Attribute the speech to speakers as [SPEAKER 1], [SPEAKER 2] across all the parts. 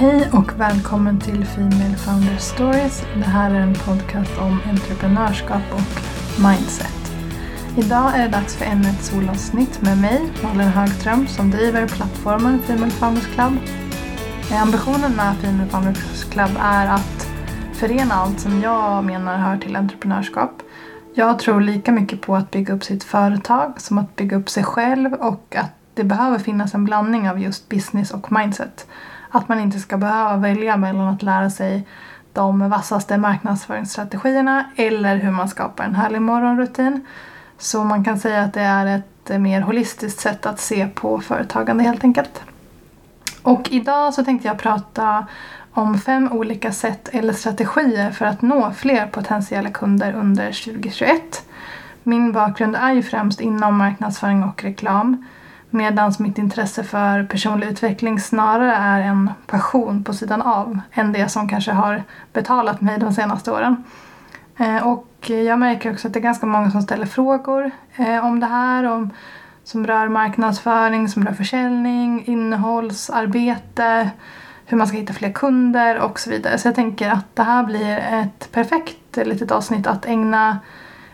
[SPEAKER 1] Hej och välkommen till Female Founder Stories. Det här är en podcast om entreprenörskap och mindset. Idag är det dags för ännu ett solavsnitt med mig, Malin Högström, som driver plattformen Female Founders Club. Ambitionen med Female Founders Club är att förena allt som jag menar hör till entreprenörskap. Jag tror lika mycket på att bygga upp sitt företag som att bygga upp sig själv och att det behöver finnas en blandning av just business och mindset. Att man inte ska behöva välja mellan att lära sig de vassaste marknadsföringsstrategierna eller hur man skapar en härlig morgonrutin. Så man kan säga att det är ett mer holistiskt sätt att se på företagande helt enkelt. Och idag så tänkte jag prata om fem olika sätt eller strategier för att nå fler potentiella kunder under 2021. Min bakgrund är ju främst inom marknadsföring och reklam medan mitt intresse för personlig utveckling snarare är en passion på sidan av än det som kanske har betalat mig de senaste åren. Eh, och jag märker också att det är ganska många som ställer frågor eh, om det här, om, som rör marknadsföring, som rör försäljning, innehållsarbete, hur man ska hitta fler kunder och så vidare. Så jag tänker att det här blir ett perfekt litet avsnitt att ägna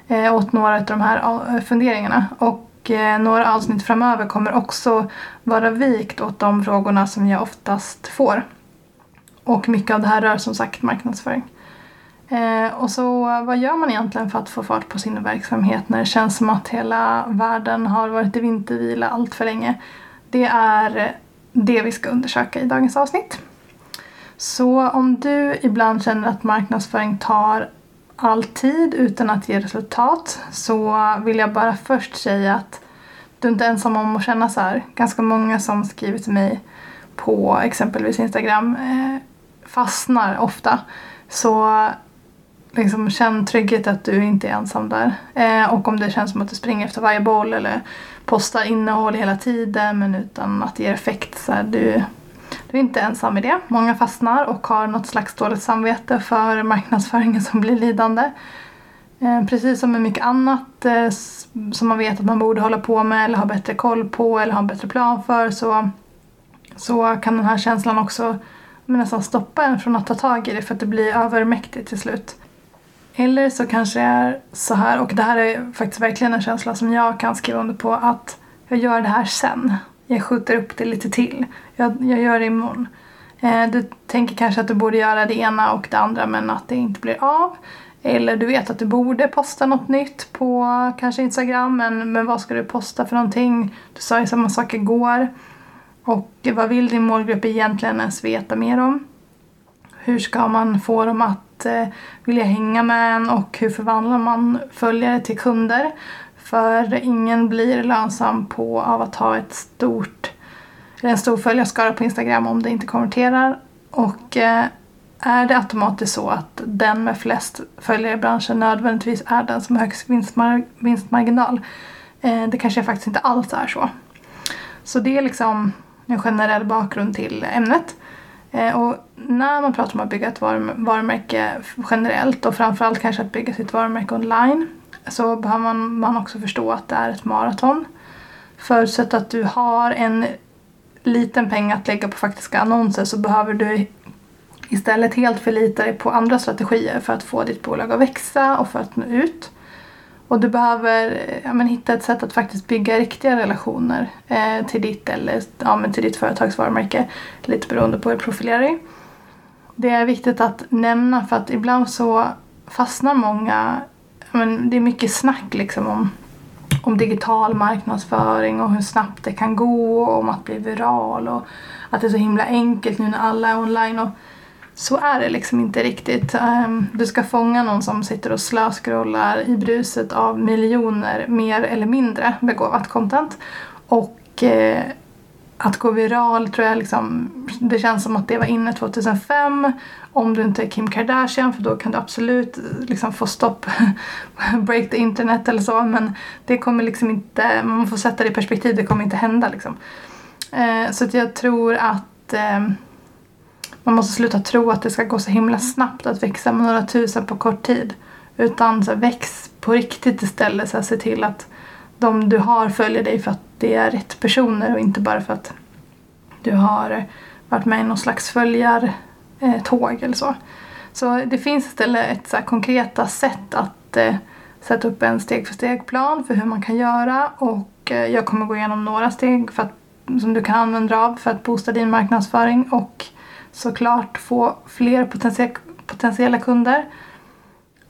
[SPEAKER 1] eh, åt några av de här funderingarna. Och Eh, några avsnitt framöver kommer också vara vikt åt de frågorna som jag oftast får. Och mycket av det här rör som sagt marknadsföring. Eh, och så vad gör man egentligen för att få fart på sin verksamhet när det känns som att hela världen har varit i vintervila allt för länge? Det är det vi ska undersöka i dagens avsnitt. Så om du ibland känner att marknadsföring tar all tid utan att ge resultat så vill jag bara först säga att du inte är ensam om att känna så här. Ganska många som skriver till mig på exempelvis Instagram eh, fastnar ofta. Så liksom, känn trygghet att du inte är ensam där. Eh, och om det känns som att du springer efter varje boll eller postar innehåll hela tiden men utan att det ger effekt så här, du, du är inte ensam i det. Många fastnar och har något slags dåligt samvete för marknadsföringen som blir lidande. Eh, precis som med mycket annat eh, som man vet att man borde hålla på med eller ha bättre koll på eller ha en bättre plan för så, så kan den här känslan också nästan stoppa en från att ta tag i det för att det blir övermäktigt till slut. Eller så kanske det är så här, och det här är faktiskt verkligen en känsla som jag kan skriva under på, att jag gör det här sen. Jag skjuter upp det lite till. Jag, jag gör det imorgon. Eh, du tänker kanske att du borde göra det ena och det andra men att det inte blir av. Eller du vet att du borde posta något nytt på kanske Instagram men, men vad ska du posta för någonting? Du sa ju samma sak igår. Och vad vill din målgrupp egentligen ens veta mer om? Hur ska man få dem att eh, vilja hänga med en och hur förvandlar man följare till kunder? För ingen blir lönsam på av att ha ett stort, en stor följarskara på Instagram om det inte konverterar. Och eh, är det automatiskt så att den med flest följare i branschen nödvändigtvis är den som har högst vinstmar vinstmarginal? Eh, det kanske faktiskt inte alls är så. Så det är liksom en generell bakgrund till ämnet. Eh, och när man pratar om att bygga ett varumärke generellt och framförallt kanske att bygga sitt varumärke online så behöver man, man också förstå att det är ett maraton. Förutsatt att du har en liten peng att lägga på faktiska annonser så behöver du istället helt förlita dig på andra strategier för att få ditt bolag att växa och för att nå ut. Och du behöver ja, men, hitta ett sätt att faktiskt bygga riktiga relationer eh, till ditt eller ja, men till ditt företags varumärke. Lite beroende på hur du profilerar dig. Det är viktigt att nämna för att ibland så fastnar många, men, det är mycket snack liksom om, om digital marknadsföring och hur snabbt det kan gå och om att bli viral och att det är så himla enkelt nu när alla är online. Och så är det liksom inte riktigt. Ehm, du ska fånga någon som sitter och slöskrollar i bruset av miljoner mer eller mindre begåvat content. Och eh, att gå viral tror jag liksom, det känns som att det var inne 2005. Om du inte är Kim Kardashian för då kan du absolut liksom få stopp, break the internet eller så. Men det kommer liksom inte, man får sätta det i perspektiv, det kommer inte hända liksom. Eh, så att jag tror att eh, man måste sluta tro att det ska gå så himla snabbt att växa med några tusen på kort tid. Utan så väx på riktigt istället. Så se till att de du har följer dig för att det är rätt personer och inte bara för att du har varit med i någon slags följartåg eller så. Så det finns istället ett så konkreta sätt att eh, sätta upp en steg för steg-plan för hur man kan göra och eh, jag kommer gå igenom några steg för att, som du kan använda av för att boosta din marknadsföring och såklart få fler potentiella kunder.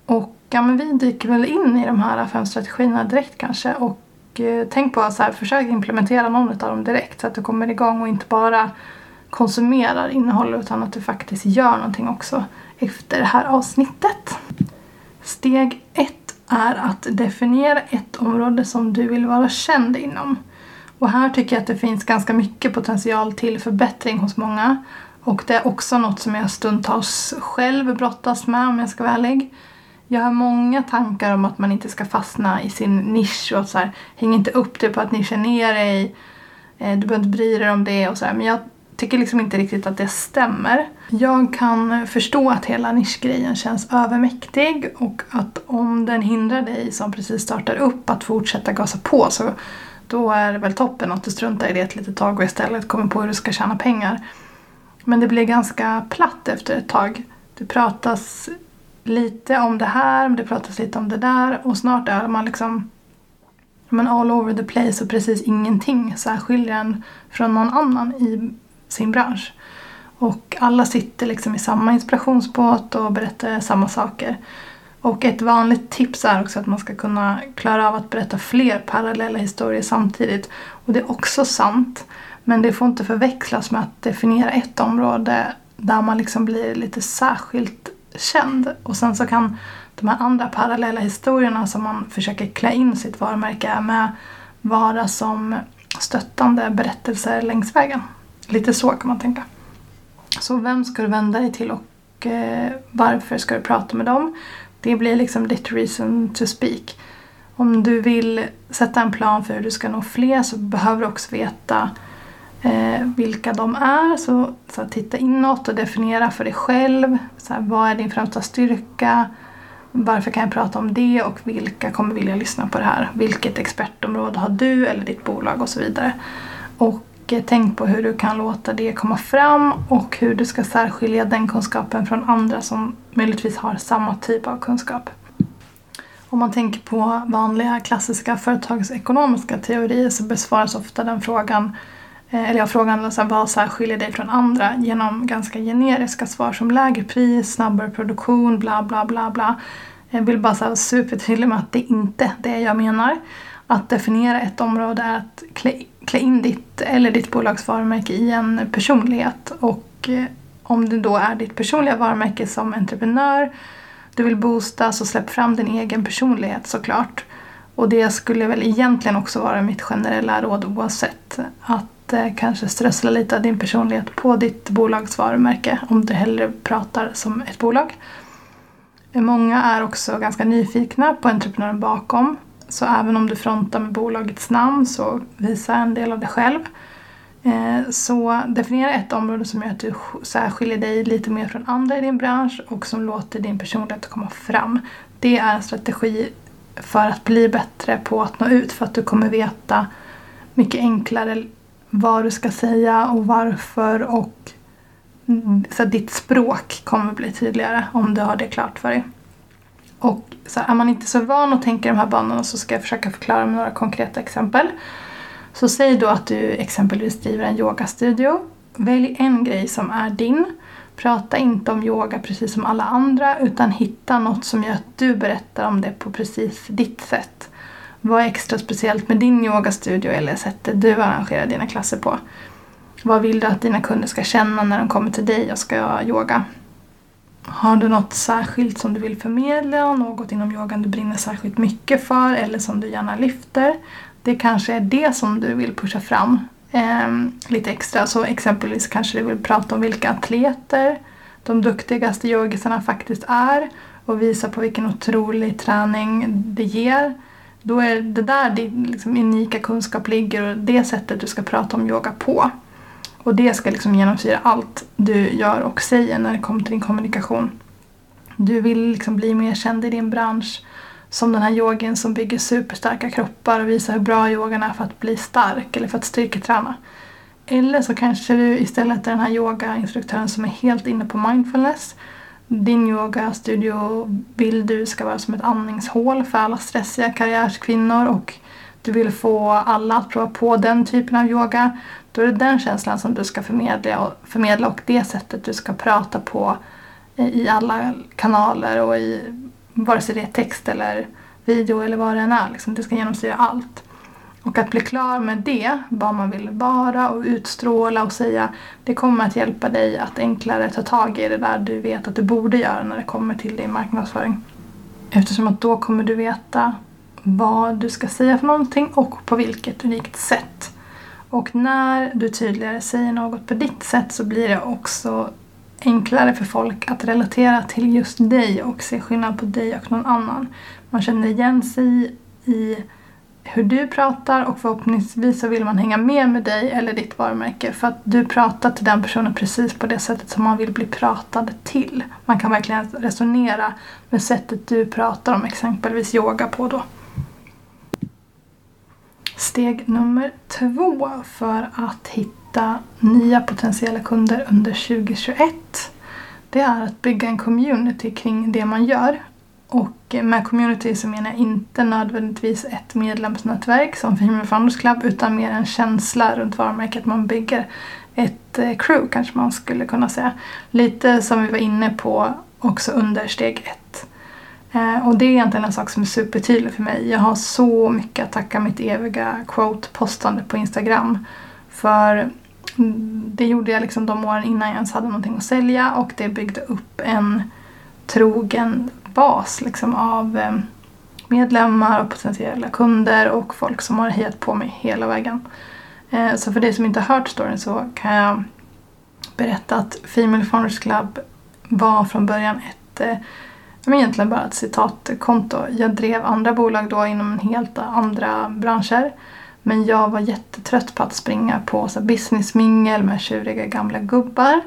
[SPEAKER 1] Och ja, men vi dyker väl in i de här fem strategierna direkt kanske och eh, tänk på att så här, försök implementera någon av dem direkt så att du kommer igång och inte bara konsumerar innehåll utan att du faktiskt gör någonting också efter det här avsnittet. Steg ett är att definiera ett område som du vill vara känd inom. Och här tycker jag att det finns ganska mycket potential till förbättring hos många. Och det är också något som jag stundtals själv brottas med om jag ska vara ärlig. Jag har många tankar om att man inte ska fastna i sin nisch och så här, häng inte upp dig på att nischa ner dig. Eh, du behöver inte bry dig om det och så här. Men jag tycker liksom inte riktigt att det stämmer. Jag kan förstå att hela nischgrejen känns övermäktig och att om den hindrar dig som precis startar upp att fortsätta gasa på så då är det väl toppen att du struntar i det ett litet tag och istället kommer på hur du ska tjäna pengar. Men det blir ganska platt efter ett tag. Det pratas lite om det här, det pratas lite om det där och snart är man liksom men all over the place och precis ingenting särskiljer en från någon annan i sin bransch. Och alla sitter liksom i samma inspirationsbåt och berättar samma saker. Och ett vanligt tips är också att man ska kunna klara av att berätta fler parallella historier samtidigt. Och det är också sant. Men det får inte förväxlas med att definiera ett område där man liksom blir lite särskilt känd. Och sen så kan de här andra parallella historierna som man försöker klä in sitt varumärke med vara som stöttande berättelser längs vägen. Lite så kan man tänka. Så vem ska du vända dig till och eh, varför ska du prata med dem? Det blir liksom ditt reason to speak. Om du vill sätta en plan för hur du ska nå fler så behöver du också veta eh, vilka de är. Så, så titta inåt och definiera för dig själv. Så här, vad är din främsta styrka? Varför kan jag prata om det och vilka kommer vilja lyssna på det här? Vilket expertområde har du eller ditt bolag och så vidare. Och eh, tänk på hur du kan låta det komma fram och hur du ska särskilja den kunskapen från andra som möjligtvis har samma typ av kunskap. Om man tänker på vanliga klassiska företagsekonomiska teorier så besvaras ofta den frågan Eh, eller jag frågan så här, vad särskiljer dig från andra genom ganska generiska svar som lägre pris, snabbare produktion, bla bla bla bla. Jag vill bara vara supertydlig med att det inte är det jag menar. Att definiera ett område är att klä, klä in ditt eller ditt bolags varumärke i en personlighet och eh, om det då är ditt personliga varumärke som entreprenör du vill boosta så släpp fram din egen personlighet såklart. Och det skulle väl egentligen också vara mitt generella råd oavsett. Att eh, kanske strössla lite av din personlighet på ditt bolags varumärke om du hellre pratar som ett bolag. Många är också ganska nyfikna på entreprenören bakom. Så även om du frontar med bolagets namn så visa en del av dig själv. Eh, så definiera ett område som gör att du särskiljer dig lite mer från andra i din bransch och som låter din personlighet komma fram. Det är en strategi för att bli bättre på att nå ut för att du kommer veta mycket enklare vad du ska säga och varför och mm, så att ditt språk kommer bli tydligare om du har det klart för dig. Och så är man inte så van att tänka i de här banorna så ska jag försöka förklara med några konkreta exempel. Så säg då att du exempelvis driver en yogastudio. Välj en grej som är din. Prata inte om yoga precis som alla andra utan hitta något som gör att du berättar om det på precis ditt sätt. Vad är extra speciellt med din yogastudio eller sättet du arrangerar dina klasser på? Vad vill du att dina kunder ska känna när de kommer till dig och ska yoga? Har du något särskilt som du vill förmedla? Något inom yogan du brinner särskilt mycket för eller som du gärna lyfter? Det kanske är det som du vill pusha fram Ehm, lite extra. Så exempelvis kanske du vill prata om vilka atleter de duktigaste yogisarna faktiskt är och visa på vilken otrolig träning det ger. Då är det där din liksom, unika kunskap ligger och det sättet du ska prata om yoga på. Och det ska liksom genomsyra allt du gör och säger när det kommer till din kommunikation. Du vill liksom bli mer känd i din bransch som den här yogin som bygger superstarka kroppar och visar hur bra yogan är för att bli stark eller för att styrketräna. Eller så kanske du istället är den här yogainstruktören som är helt inne på mindfulness. Din yogastudio vill du ska vara som ett andningshål för alla stressiga karriärskvinnor och du vill få alla att prova på den typen av yoga. Då är det den känslan som du ska förmedla och, förmedla och det sättet du ska prata på i alla kanaler och i vare sig det är text eller video eller vad det än är. Liksom, det ska genomsyra allt. Och att bli klar med det, vad man vill vara och utstråla och säga, det kommer att hjälpa dig att enklare ta tag i det där du vet att du borde göra när det kommer till din marknadsföring. Eftersom att då kommer du veta vad du ska säga för någonting och på vilket unikt sätt. Och när du tydligare säger något på ditt sätt så blir det också enklare för folk att relatera till just dig och se skillnad på dig och någon annan. Man känner igen sig i hur du pratar och förhoppningsvis så vill man hänga med med dig eller ditt varumärke för att du pratar till den personen precis på det sättet som man vill bli pratad till. Man kan verkligen resonera med sättet du pratar om exempelvis yoga på då. Steg nummer två för att hitta nya potentiella kunder under 2021 det är att bygga en community kring det man gör och med community så menar jag inte nödvändigtvis ett medlemsnätverk som Female Founders Club utan mer en känsla runt varumärket. Man bygger ett eh, crew kanske man skulle kunna säga. Lite som vi var inne på också under steg ett. Eh, och det är egentligen en sak som är supertydlig för mig. Jag har så mycket att tacka mitt eviga quote-postande på Instagram. För Mm, det gjorde jag liksom de åren innan jag ens hade någonting att sälja och det byggde upp en trogen bas liksom av eh, medlemmar och potentiella kunder och folk som har hejat på mig hela vägen. Eh, så för dig som inte har hört storyn så kan jag berätta att Female Founders Club var från början ett eh, men egentligen bara ett citatkonto. Jag drev andra bolag då inom helt andra branscher. Men jag var jättetrött på att springa på så businessmingel med tjuriga gamla gubbar.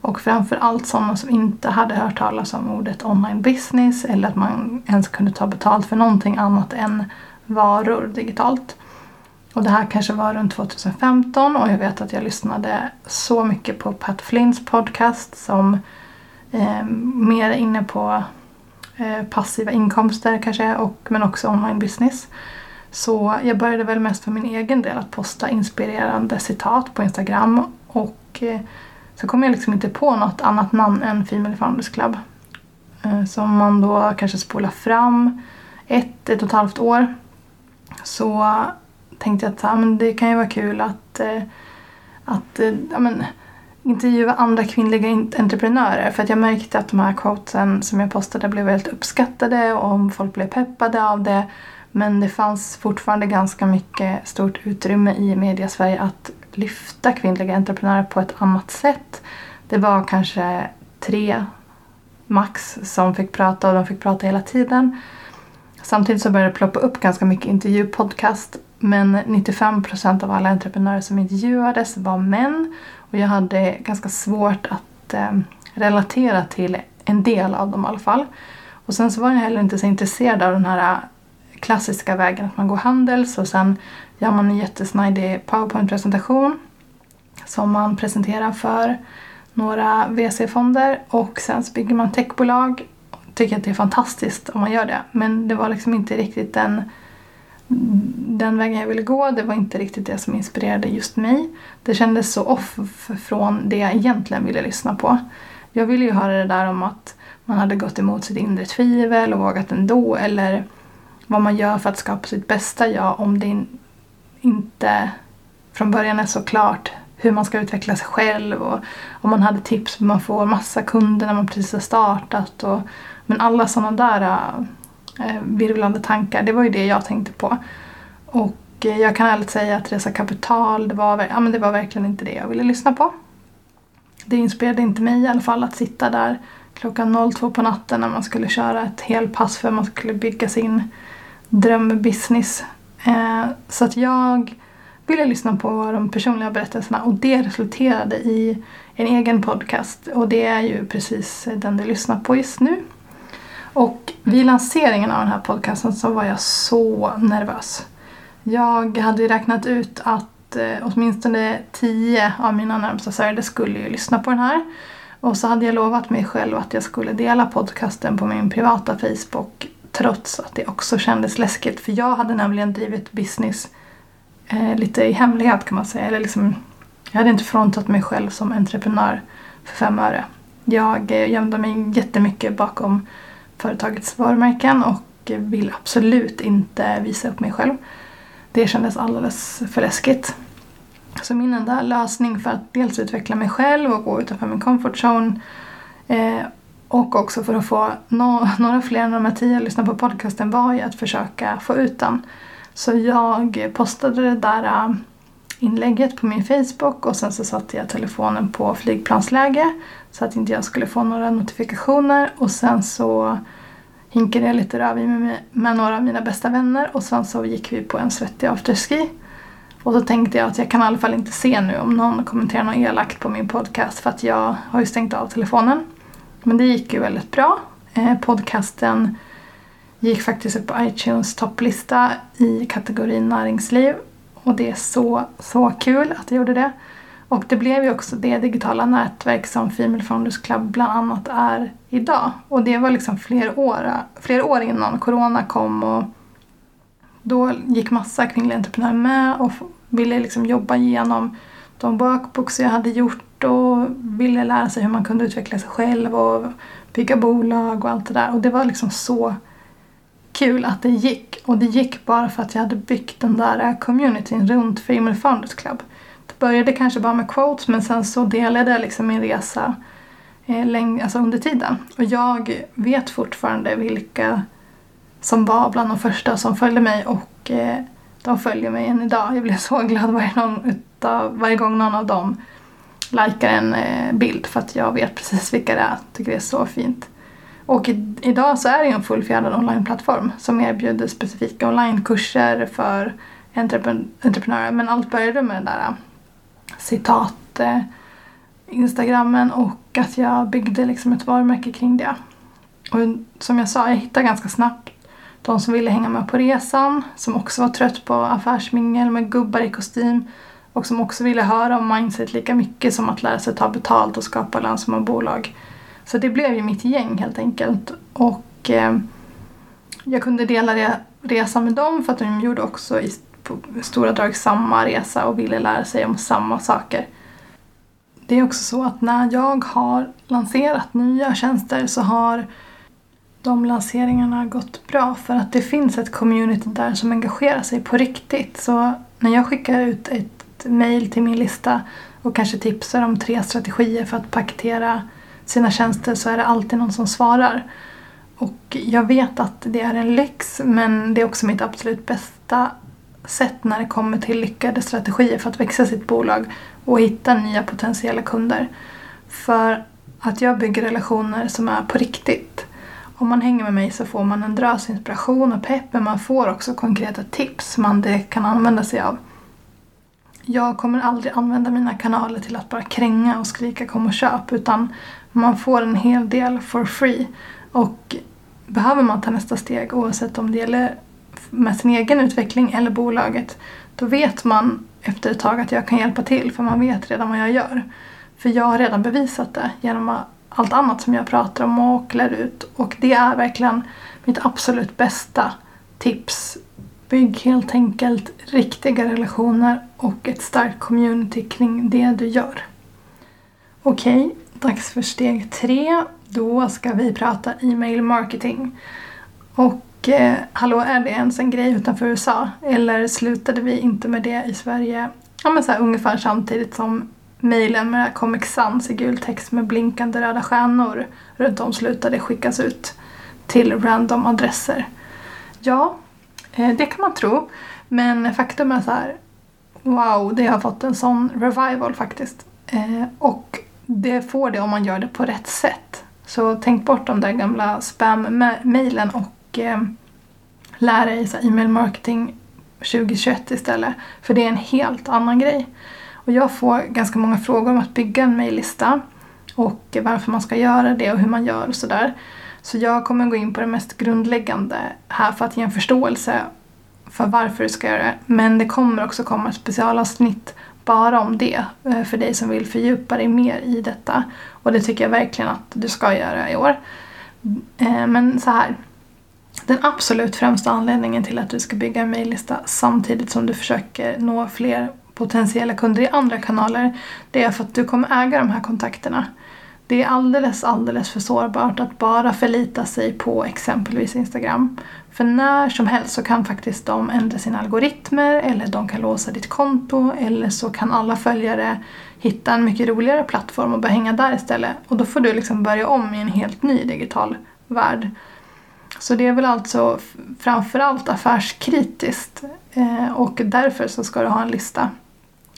[SPEAKER 1] Och framförallt sådana som inte hade hört talas om ordet online business eller att man ens kunde ta betalt för någonting annat än varor digitalt. Och det här kanske var runt 2015 och jag vet att jag lyssnade så mycket på Pat Flynns podcast som eh, mer är inne på eh, passiva inkomster kanske och, men också online business. Så jag började väl mest för min egen del att posta inspirerande citat på Instagram och eh, så kom jag liksom inte på något annat namn än Female Founders Club. Eh, så om man då kanske spolar fram ett, ett och ett halvt år så tänkte jag att ja, men det kan ju vara kul att, eh, att eh, ja, men, intervjua andra kvinnliga entreprenörer för att jag märkte att de här quotesen som jag postade blev väldigt uppskattade och folk blev peppade av det. Men det fanns fortfarande ganska mycket stort utrymme i mediasverige att lyfta kvinnliga entreprenörer på ett annat sätt. Det var kanske tre max som fick prata och de fick prata hela tiden. Samtidigt så började det ploppa upp ganska mycket intervjupodcast men 95 procent av alla entreprenörer som intervjuades var män och jag hade ganska svårt att eh, relatera till en del av dem i alla fall. Och sen så var jag heller inte så intresserad av den här klassiska vägen att man går handels och sen gör man en jättesnajdig powerpoint-presentation som man presenterar för några VC-fonder och sen så bygger man techbolag. Tycker att det är fantastiskt om man gör det men det var liksom inte riktigt den, den vägen jag ville gå. Det var inte riktigt det som inspirerade just mig. Det kändes så off från det jag egentligen ville lyssna på. Jag ville ju höra det där om att man hade gått emot sitt inre tvivel och vågat ändå eller vad man gör för att skapa sitt bästa jag om det inte från början är så klart hur man ska utveckla sig själv och om man hade tips hur man får massa kunder när man precis har startat. Och, men alla sådana där eh, virvlande tankar, det var ju det jag tänkte på. Och eh, jag kan ärligt säga att Resa Kapital, det var, ja, men det var verkligen inte det jag ville lyssna på. Det inspirerade inte mig i alla fall att sitta där klockan 02 på natten när man skulle köra ett helpass för att man skulle bygga sin drömbusiness. Eh, så att jag ville lyssna på de personliga berättelserna och det resulterade i en egen podcast och det är ju precis den du lyssnar på just nu. Och vid lanseringen av den här podcasten så var jag så nervös. Jag hade räknat ut att eh, åtminstone tio av mina närmsta sörjande skulle ju lyssna på den här. Och så hade jag lovat mig själv att jag skulle dela podcasten på min privata Facebook trots att det också kändes läskigt. För jag hade nämligen drivit business eh, lite i hemlighet kan man säga. Eller liksom, jag hade inte frontat mig själv som entreprenör för fem öre. Jag eh, gömde mig jättemycket bakom företagets varumärken och vill absolut inte visa upp mig själv. Det kändes alldeles för läskigt. Så min enda lösning för att dels utveckla mig själv och gå utanför min comfort zone eh, och också för att få no några fler än de här tio att lyssna på podcasten var ju att försöka få ut den. Så jag postade det där äh, inlägget på min Facebook och sen så satte jag telefonen på flygplansläge så att inte jag skulle få några notifikationer och sen så hinkade jag lite rödvin med, med några av mina bästa vänner och sen så gick vi på en svettig afterski. Och så tänkte jag att jag kan i alla fall inte se nu om någon kommenterar något elakt på min podcast för att jag har ju stängt av telefonen. Men det gick ju väldigt bra. Eh, podcasten gick faktiskt upp på iTunes topplista i kategorin näringsliv. Och det är så, så kul att jag gjorde det. Och det blev ju också det digitala nätverk som Female Founders Club bland annat är idag. Och det var liksom flera år, fler år innan corona kom och då gick massa kvinnliga entreprenörer med och ville liksom jobba igenom de workbooks jag hade gjort och ville lära sig hur man kunde utveckla sig själv och bygga bolag och allt det där. Och det var liksom så kul att det gick. Och det gick bara för att jag hade byggt den där eh, communityn runt Female Founders Club. Det började kanske bara med quotes men sen så delade jag liksom min resa eh, läng- alltså under tiden. Och jag vet fortfarande vilka som var bland de första som följde mig och eh, de följer mig än idag. Jag blir så glad varje, någon utav, varje gång någon av dem likar en eh, bild för att jag vet precis vilka det är. Tycker det är så fint. Och i, idag så är det en fullfjädrad onlineplattform som erbjuder specifika onlinekurser för entrepren entreprenörer. Men allt började med den där eh, citat eh, Instagrammen och att jag byggde liksom ett varumärke kring det. Och som jag sa, jag hittade ganska snabbt de som ville hänga med på resan, som också var trött på affärsmingel med gubbar i kostym och som också ville höra om mindset lika mycket som att lära sig ta betalt och skapa lönsamma bolag. Så det blev ju mitt gäng helt enkelt. Och eh, jag kunde dela re resan med dem för att de gjorde också i på stora drag samma resa och ville lära sig om samma saker. Det är också så att när jag har lanserat nya tjänster så har de lanseringarna gått bra för att det finns ett community där som engagerar sig på riktigt. Så när jag skickar ut ett mejl till min lista och kanske tipsar om tre strategier för att paketera sina tjänster så är det alltid någon som svarar. Och jag vet att det är en lyx men det är också mitt absolut bästa sätt när det kommer till lyckade strategier för att växa sitt bolag och hitta nya potentiella kunder. För att jag bygger relationer som är på riktigt. Om man hänger med mig så får man en drös inspiration och pepp men man får också konkreta tips som man direkt kan använda sig av. Jag kommer aldrig använda mina kanaler till att bara kränga och skrika kom och köp utan man får en hel del for free. Och behöver man ta nästa steg oavsett om det gäller med sin egen utveckling eller bolaget då vet man efter ett tag att jag kan hjälpa till för man vet redan vad jag gör. För jag har redan bevisat det genom allt annat som jag pratar om och lär ut och det är verkligen mitt absolut bästa tips. Bygg helt enkelt riktiga relationer och ett starkt community kring det du gör. Okej, okay, dags för steg tre. Då ska vi prata e-mail marketing. Och eh, hallå, är det ens en grej utanför USA? Eller slutade vi inte med det i Sverige ja, men så här, ungefär samtidigt som mejlen med Comic Sans i gul text med blinkande röda stjärnor runt om slutade skickas ut till random adresser? Ja, eh, det kan man tro. Men faktum är så här, wow, det har fått en sån revival faktiskt. Eh, och det får det om man gör det på rätt sätt. Så tänk bort de där gamla spam-mailen och eh, lär dig e-mail marketing 2021 istället. För det är en helt annan grej. Och jag får ganska många frågor om att bygga en mejllista och varför man ska göra det och hur man gör och sådär. Så jag kommer gå in på det mest grundläggande här för att ge en förståelse för varför du ska göra det. Men det kommer också komma ett specialavsnitt bara om det eh, för dig som vill fördjupa dig mer i detta. Och det tycker jag verkligen att du ska göra i år. Eh, men så här. Den absolut främsta anledningen till att du ska bygga en mejllista samtidigt som du försöker nå fler potentiella kunder i andra kanaler, det är för att du kommer äga de här kontakterna. Det är alldeles, alldeles för sårbart att bara förlita sig på exempelvis Instagram. För när som helst så kan faktiskt de ändra sina algoritmer eller de kan låsa ditt konto eller så kan alla följare hitta en mycket roligare plattform och börja hänga där istället. Och då får du liksom börja om i en helt ny digital värld. Så det är väl alltså framförallt affärskritiskt eh, och därför så ska du ha en lista.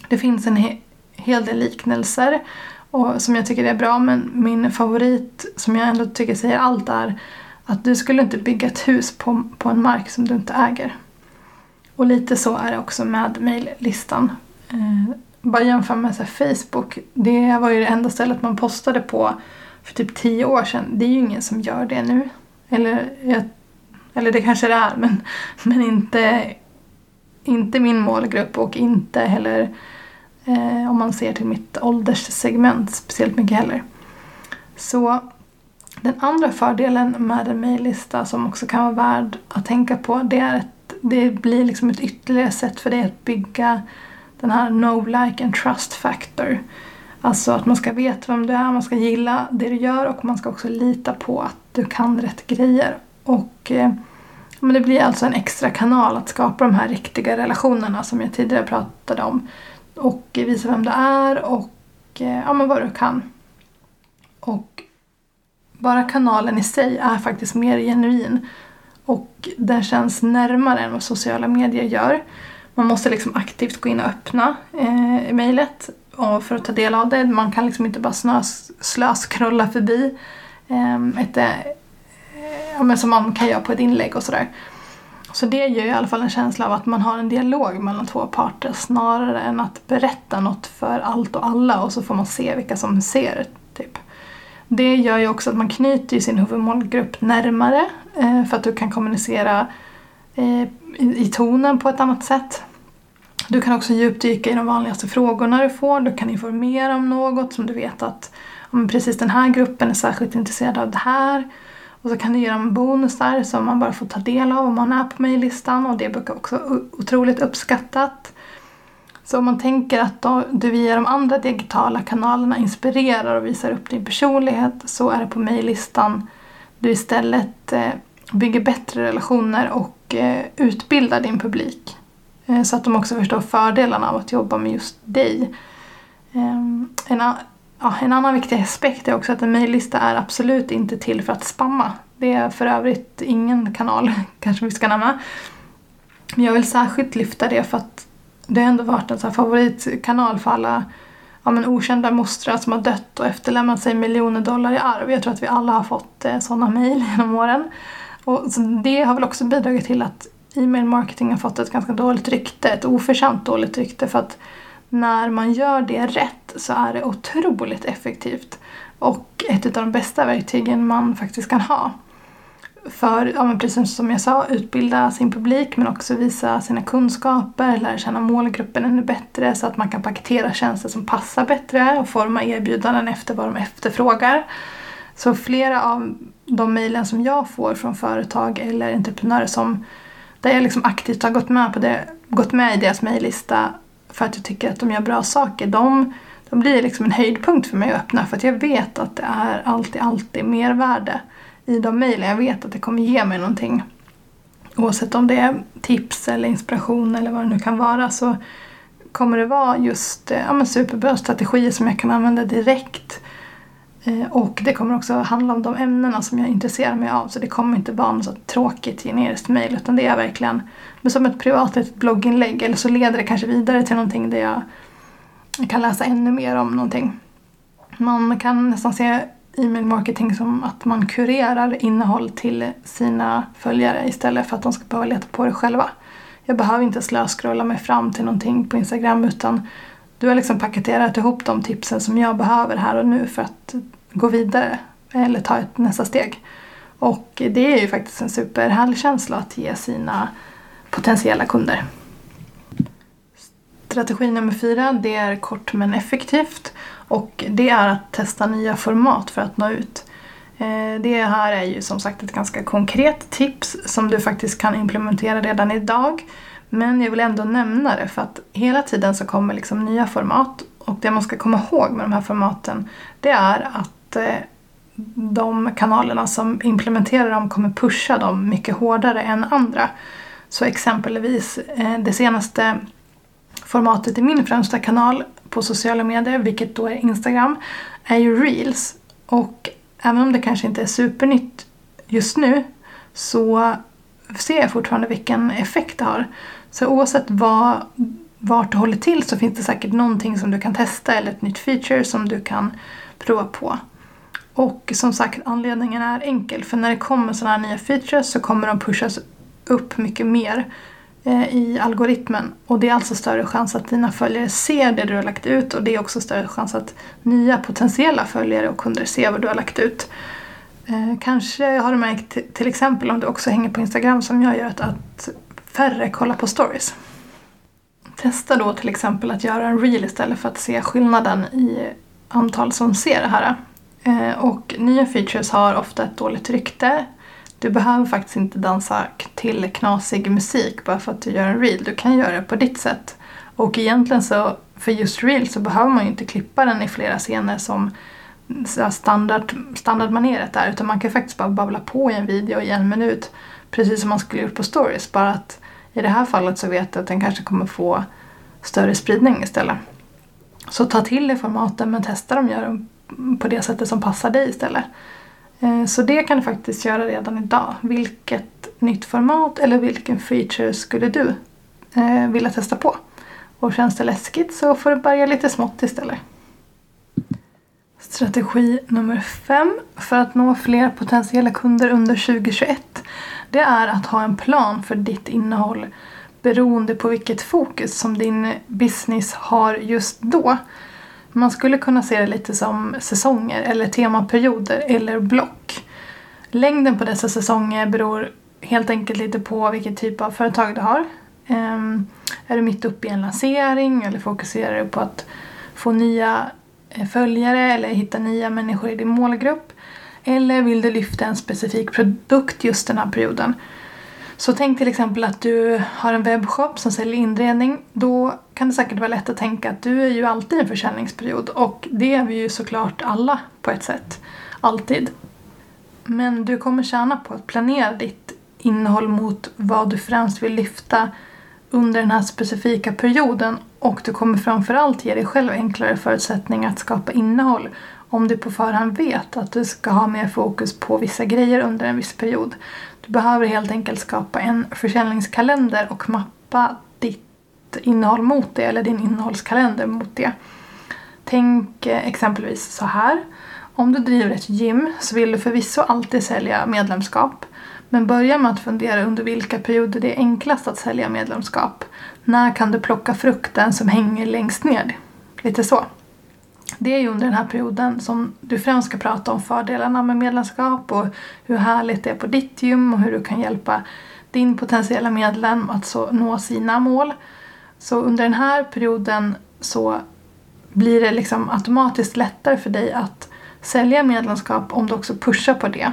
[SPEAKER 1] Det finns en hel del liknelser och som jag tycker är bra men min favorit som jag ändå tycker säger allt är att du skulle inte bygga ett hus på, på en mark som du inte äger. Och lite så är det också med mejllistan. Eh, bara jämför med så Facebook. Det var ju det enda stället man postade på för typ tio år sedan. Det är ju ingen som gör det nu. Eller, eller det kanske det är men, men inte, inte min målgrupp och inte heller eh, om man ser till mitt ålderssegment speciellt mycket heller. Så den andra fördelen med en mejllista som också kan vara värd att tänka på det är att det blir liksom ett ytterligare sätt för dig att bygga den här no-like and trust factor. Alltså att man ska veta vem du är, man ska gilla det du gör och man ska också lita på att du kan rätt grejer. Och eh, men det blir alltså en extra kanal att skapa de här riktiga relationerna som jag tidigare pratade om. Och visa vem du är och eh, ja, men vad du kan. Och bara kanalen i sig är faktiskt mer genuin. Och den känns närmare än vad sociala medier gör. Man måste liksom aktivt gå in och öppna eh, mejlet för att ta del av det. Man kan liksom inte bara snös, slöskrolla förbi eh, ett, eh, ja, men som man kan göra på ett inlägg och sådär. Så det ger i alla fall en känsla av att man har en dialog mellan två parter snarare än att berätta något för allt och alla och så får man se vilka som ser. Typ. Det gör ju också att man knyter sin huvudmålgrupp närmare eh, för att du kan kommunicera eh, i tonen på ett annat sätt. Du kan också djupdyka i de vanligaste frågorna du får. Du kan informera om något som du vet att om precis den här gruppen är särskilt intresserad av det här. Och så kan du ge dem bonusar som man bara får ta del av om man är på mejllistan och det brukar också vara otroligt uppskattat. Så om man tänker att då, du via de andra digitala kanalerna inspirerar och visar upp din personlighet så är det på mejllistan du istället eh, bygger bättre relationer och eh, utbildar din publik. Eh, så att de också förstår fördelarna av att jobba med just dig. Eh, en, ja, en annan viktig aspekt är också att en mejllista är absolut inte till för att spamma. Det är för övrigt ingen kanal, kanske vi ska nämna. Men jag vill särskilt lyfta det för att det har ändå varit en så favoritkanal för alla ja, men okända mostrar som har dött och efterlämnat sig miljoner dollar i arv. Jag tror att vi alla har fått eh, sådana mejl genom åren. Och det har väl också bidragit till att e-mail marketing har fått ett ganska dåligt rykte, ett oförtjänt dåligt rykte för att när man gör det rätt så är det otroligt effektivt och ett av de bästa verktygen man faktiskt kan ha. För, ja, men precis som jag sa, utbilda sin publik men också visa sina kunskaper, lära känna målgruppen ännu bättre så att man kan paketera tjänster som passar bättre och forma erbjudanden efter vad de efterfrågar. Så flera av de mejlen som jag får från företag eller entreprenörer som där jag liksom aktivt har gått med, på det, gått med i deras mejllista för att jag tycker att de gör bra saker. De, de blir liksom en höjdpunkt för mig att öppna för att jag vet att det är alltid, alltid mervärde i de mejlen. Jag vet att det kommer ge mig någonting. Oavsett om det är tips eller inspiration eller vad det nu kan vara så kommer det vara just eh, ja, men superbra strategier som jag kan använda direkt eh, och det kommer också handla om de ämnena som jag intresserar mig av. Så det kommer inte vara något så tråkigt generiskt mejl utan det är verkligen som ett privat litet blogginlägg. Eller så leder det kanske vidare till någonting där jag kan läsa ännu mer om någonting. Man kan nästan se e-mail marketing som att man kurerar innehåll till sina följare istället för att de ska behöva leta på det själva. Jag behöver inte slöskrolla mig fram till någonting på Instagram utan du har liksom paketerat ihop de tipsen som jag behöver här och nu för att gå vidare eller ta ett nästa steg. Och det är ju faktiskt en superhärlig känsla att ge sina potentiella kunder. Strategi nummer fyra, det är kort men effektivt. Och det är att testa nya format för att nå ut. Eh, det här är ju som sagt ett ganska konkret tips som du faktiskt kan implementera redan idag. Men jag vill ändå nämna det för att hela tiden så kommer liksom nya format och det man ska komma ihåg med de här formaten det är att eh, de kanalerna som implementerar dem kommer pusha dem mycket hårdare än andra. Så exempelvis eh, det senaste formatet i min främsta kanal på sociala medier, vilket då är Instagram, är ju Reels. Och även om det kanske inte är supernytt just nu så ser jag fortfarande vilken effekt det har. Så oavsett vad, vart du håller till så finns det säkert någonting som du kan testa eller ett nytt feature som du kan prova på. Och som sagt, anledningen är enkel. För när det kommer sådana här nya features så kommer de pushas upp mycket mer Eh, i algoritmen. Och det är alltså större chans att dina följare ser det du har lagt ut och det är också större chans att nya potentiella följare och kunder ser vad du har lagt ut. Eh, kanske har du märkt till exempel om du också hänger på Instagram som jag gör att färre kollar på stories. Testa då till exempel att göra en reel istället för att se skillnaden i antal som ser det här. Eh, och nya features har ofta ett dåligt rykte. Du behöver faktiskt inte dansa till knasig musik bara för att du gör en reel. Du kan göra det på ditt sätt. Och egentligen så, för just reel så behöver man ju inte klippa den i flera scener som standard, standardmaneret är. Utan man kan faktiskt bara babbla på i en video i en minut. Precis som man skulle gjort på stories. Bara att i det här fallet så vet du att den kanske kommer få större spridning istället. Så ta till dig formaten men testa dem, gör dem på det sättet som passar dig istället. Eh, så det kan du faktiskt göra redan idag. Vilket nytt format eller vilken feature skulle du eh, vilja testa på? Och känns det läskigt så får du börja lite smått istället. Strategi nummer fem för att nå fler potentiella kunder under 2021 det är att ha en plan för ditt innehåll beroende på vilket fokus som din business har just då. Man skulle kunna se det lite som säsonger eller temaperioder eller block. Längden på dessa säsonger beror helt enkelt lite på vilken typ av företag du har. Um, är du mitt uppe i en lansering eller fokuserar du på att få nya eh, följare eller hitta nya människor i din målgrupp? Eller vill du lyfta en specifik produkt just den här perioden? Så tänk till exempel att du har en webbshop som säljer inredning. Då kan det säkert vara lätt att tänka att du är ju alltid i en försäljningsperiod och det är vi ju såklart alla på ett sätt. Alltid. Men du kommer tjäna på att planera ditt innehåll mot vad du främst vill lyfta under den här specifika perioden och du kommer framförallt ge dig själv enklare förutsättningar att skapa innehåll om du på förhand vet att du ska ha mer fokus på vissa grejer under en viss period. Du behöver helt enkelt skapa en försäljningskalender och mappa ditt innehåll mot det, eller din innehållskalender mot det. Tänk eh, exempelvis så här. Om du driver ett gym så vill du förvisso alltid sälja medlemskap. Men börja med att fundera under vilka perioder det är enklast att sälja medlemskap. När kan du plocka frukten som hänger längst ner? Lite så. Det är ju under den här perioden som du främst ska prata om fördelarna med medlemskap och hur härligt det är på ditt gym och hur du kan hjälpa din potentiella medlem att så nå sina mål. Så under den här perioden så blir det liksom automatiskt lättare för dig att sälja medlemskap om du också pushar på det.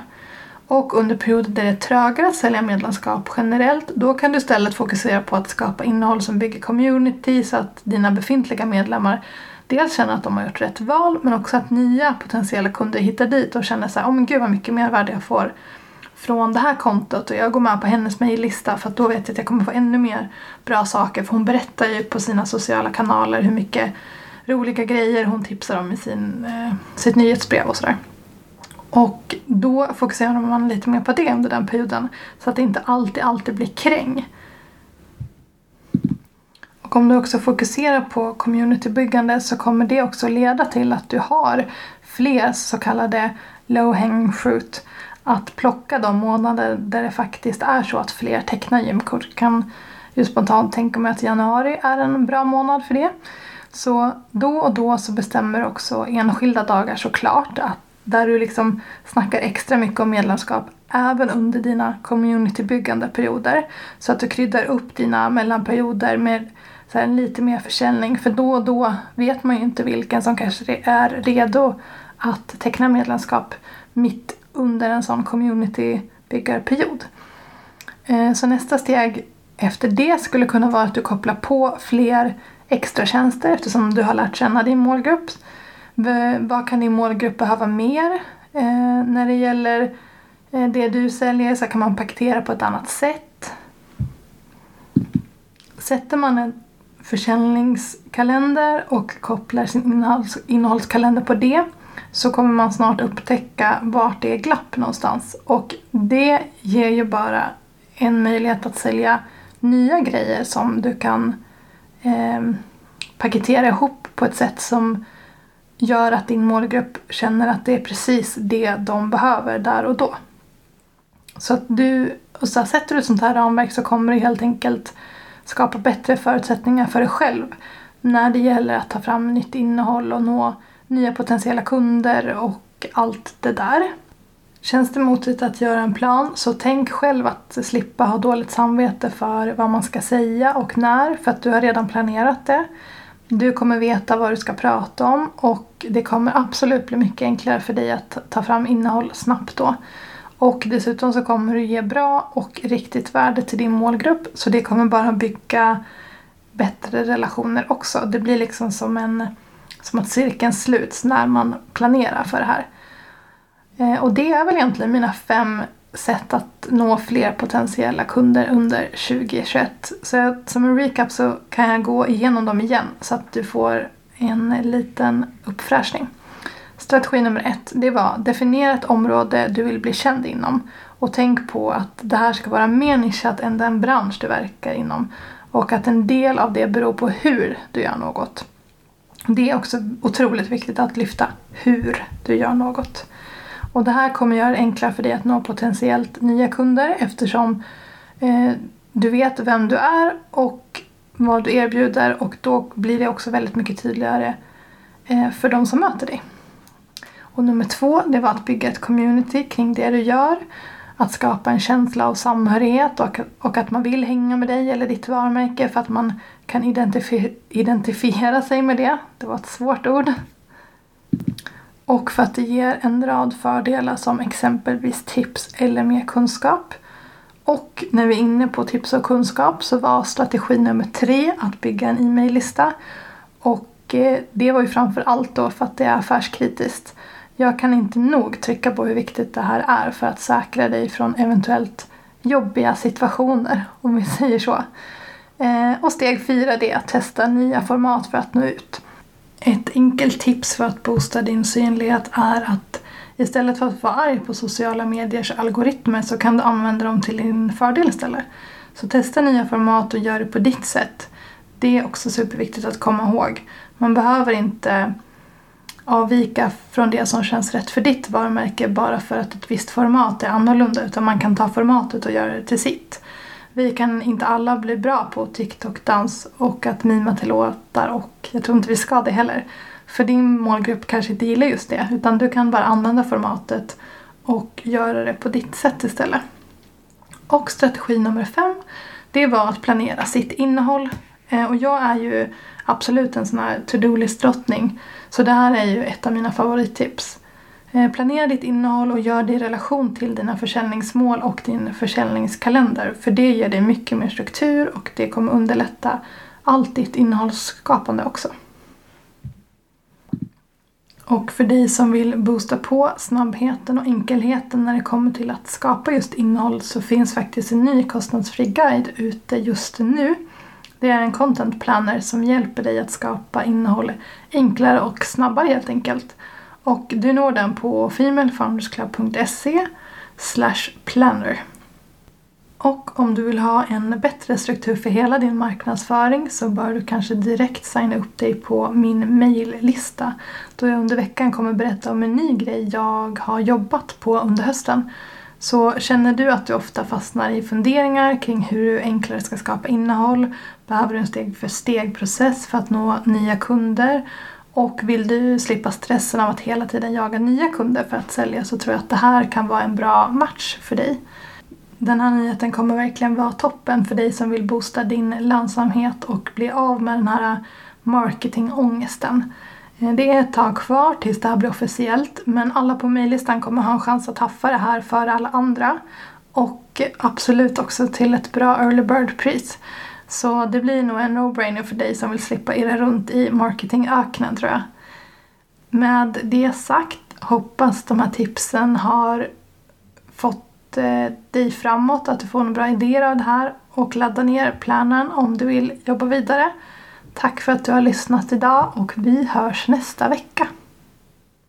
[SPEAKER 1] Och under perioder där det är trögare att sälja medlemskap generellt, då kan du istället fokusera på att skapa innehåll som bygger community så att dina befintliga medlemmar dels känner att de har gjort rätt val men också att nya potentiella kunder hittar dit och känner så här, oh men gud vad mycket mervärde jag får från det här kontot och jag går med på hennes mejllista för att då vet jag att jag kommer få ännu mer bra saker för hon berättar ju på sina sociala kanaler hur mycket roliga grejer hon tipsar om i sin, eh, sitt nyhetsbrev och sådär. Och då fokuserar man lite mer på det under den perioden så att det inte alltid, alltid blir kräng. Och om du också fokuserar på communitybyggande så kommer det också leda till att du har fler så kallade low hanging fruit att plocka de månader där det faktiskt är så att fler tecknar gymkort. kan ju spontant tänka mig att januari är en bra månad för det. Så då och då så bestämmer också enskilda dagar såklart att där du liksom snackar extra mycket om medlemskap även under dina communitybyggande perioder. Så att du kryddar upp dina mellanperioder med så här, lite mer försäljning. För då och då vet man ju inte vilken som kanske är redo att teckna medlemskap mitt under en sån communitybyggarperiod. Eh, så nästa steg efter det skulle kunna vara att du kopplar på fler extra tjänster eftersom du har lärt känna din målgrupp. Vad kan din målgrupp behöva mer? Eh, när det gäller eh, det du säljer så kan man paketera på ett annat sätt. Sätter man en försäljningskalender och kopplar sin innehålls innehållskalender på det så kommer man snart upptäcka vart det är glapp någonstans. Och det ger ju bara en möjlighet att sälja nya grejer som du kan eh, paketera ihop på ett sätt som gör att din målgrupp känner att det är precis det de behöver där och då. Så att du, och så sätter du ett sånt här ramverk så kommer du helt enkelt skapa bättre förutsättningar för dig själv när det gäller att ta fram nytt innehåll och nå nya potentiella kunder och allt det där. Känns det motigt att göra en plan så tänk själv att slippa ha dåligt samvete för vad man ska säga och när för att du har redan planerat det. Du kommer veta vad du ska prata om och det kommer absolut bli mycket enklare för dig att ta fram innehåll snabbt då. Och dessutom så kommer du ge bra och riktigt värde till din målgrupp så det kommer bara bygga bättre relationer också. Det blir liksom som, en, som att cirkeln sluts när man planerar för det här. Eh, och det är väl egentligen mina fem sätt att nå fler potentiella kunder under 2021. Så som en recap så kan jag gå igenom dem igen så att du får en liten uppfräschning. Strategi nummer ett, det var definiera ett område du vill bli känd inom. Och tänk på att det här ska vara mer nischat än den bransch du verkar inom. Och att en del av det beror på hur du gör något. Det är också otroligt viktigt att lyfta hur du gör något. Och det här kommer göra det enklare för dig att nå potentiellt nya kunder eftersom eh, du vet vem du är och vad du erbjuder och då blir det också väldigt mycket tydligare eh, för de som möter dig. Och nummer två, det var att bygga ett community kring det du gör. Att skapa en känsla av samhörighet och, och att man vill hänga med dig eller ditt varumärke för att man kan identifi identifiera sig med det. Det var ett svårt ord. Och för att det ger en rad fördelar som exempelvis tips eller mer kunskap. Och när vi är inne på tips och kunskap så var strategi nummer tre att bygga en e-maillista. Och eh, det var ju framför allt då för att det är affärskritiskt. Jag kan inte nog trycka på hur viktigt det här är för att säkra dig från eventuellt jobbiga situationer, om vi säger så. Eh, och steg fyra är att testa nya format för att nå ut. Ett enkelt tips för att boosta din synlighet är att istället för att vara arg på sociala mediers algoritmer så kan du använda dem till din fördel istället. Så testa nya format och gör det på ditt sätt. Det är också superviktigt att komma ihåg. Man behöver inte avvika från det som känns rätt för ditt varumärke bara för att ett visst format är annorlunda utan man kan ta formatet och göra det till sitt. Vi kan inte alla bli bra på TikTok-dans och att mima till låtar och jag tror inte vi ska det heller. För din målgrupp kanske inte gillar just det utan du kan bara använda formatet och göra det på ditt sätt istället. Och strategi nummer fem det var att planera sitt innehåll. Eh, och jag är ju absolut en sån här to-do-list-drottning. Så det här är ju ett av mina favorittips. Eh, planera ditt innehåll och gör det i relation till dina försäljningsmål och din försäljningskalender. För det ger dig mycket mer struktur och det kommer underlätta allt ditt innehållsskapande också. Och för dig som vill boosta på snabbheten och enkelheten när det kommer till att skapa just innehåll så finns faktiskt en ny kostnadsfri guide ute just nu. Det är en content planner som hjälper dig att skapa innehåll enklare och snabbare helt enkelt. Och du når den på femalefoundersclub.se planner. Och om du vill ha en bättre struktur för hela din marknadsföring så bör du kanske direkt signa upp dig på min maillista då jag under veckan kommer berätta om en ny grej jag har jobbat på under hösten. Så känner du att du ofta fastnar i funderingar kring hur du enklare ska skapa innehåll, behöver du en steg för steg process för att nå nya kunder Och vill du slippa stressen av att hela tiden jaga nya kunder för att sälja så tror jag att det här kan vara en bra match för dig. Den här nyheten kommer verkligen vara toppen för dig som vill boosta din lönsamhet och bli av med den här marketingångesten. Eh, det är ett tag kvar tills det här blir officiellt men alla på mejllistan kommer ha en chans att haffa det här för alla andra. Och absolut också till ett bra early bird-pris. Så det blir nog en no-brainer för dig som vill slippa irra runt i marketingöknen tror jag. Med det sagt hoppas de här tipsen har fått eh, dig framåt, att du får några bra idéer av det här och ladda ner planen om du vill jobba vidare. Tack för att du har lyssnat idag och vi hörs nästa vecka.